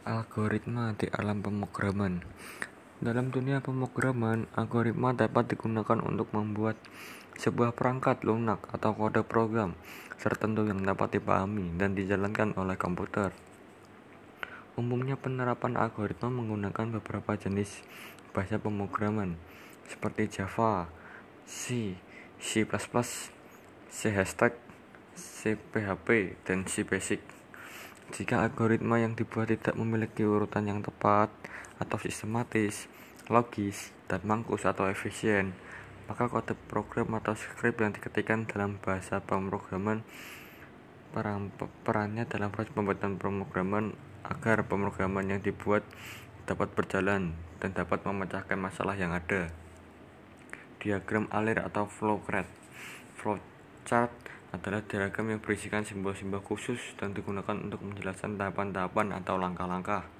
Algoritma di alam pemrograman Dalam dunia pemrograman, algoritma dapat digunakan untuk membuat sebuah perangkat lunak atau kode program tertentu yang dapat dipahami dan dijalankan oleh komputer. Umumnya penerapan algoritma menggunakan beberapa jenis bahasa pemrograman seperti Java, C, C++, C C PHP, dan C Basic. Jika algoritma yang dibuat tidak memiliki urutan yang tepat atau sistematis, logis, dan mangkus atau efisien, maka kode program atau skrip yang diketikkan dalam bahasa pemrograman peran, perannya dalam proses pembuatan pemrograman agar pemrograman yang dibuat dapat berjalan dan dapat memecahkan masalah yang ada. Diagram alir atau flow chart. Adalah diagram yang berisikan simbol-simbol khusus dan digunakan untuk menjelaskan tahapan-tahapan atau langkah-langkah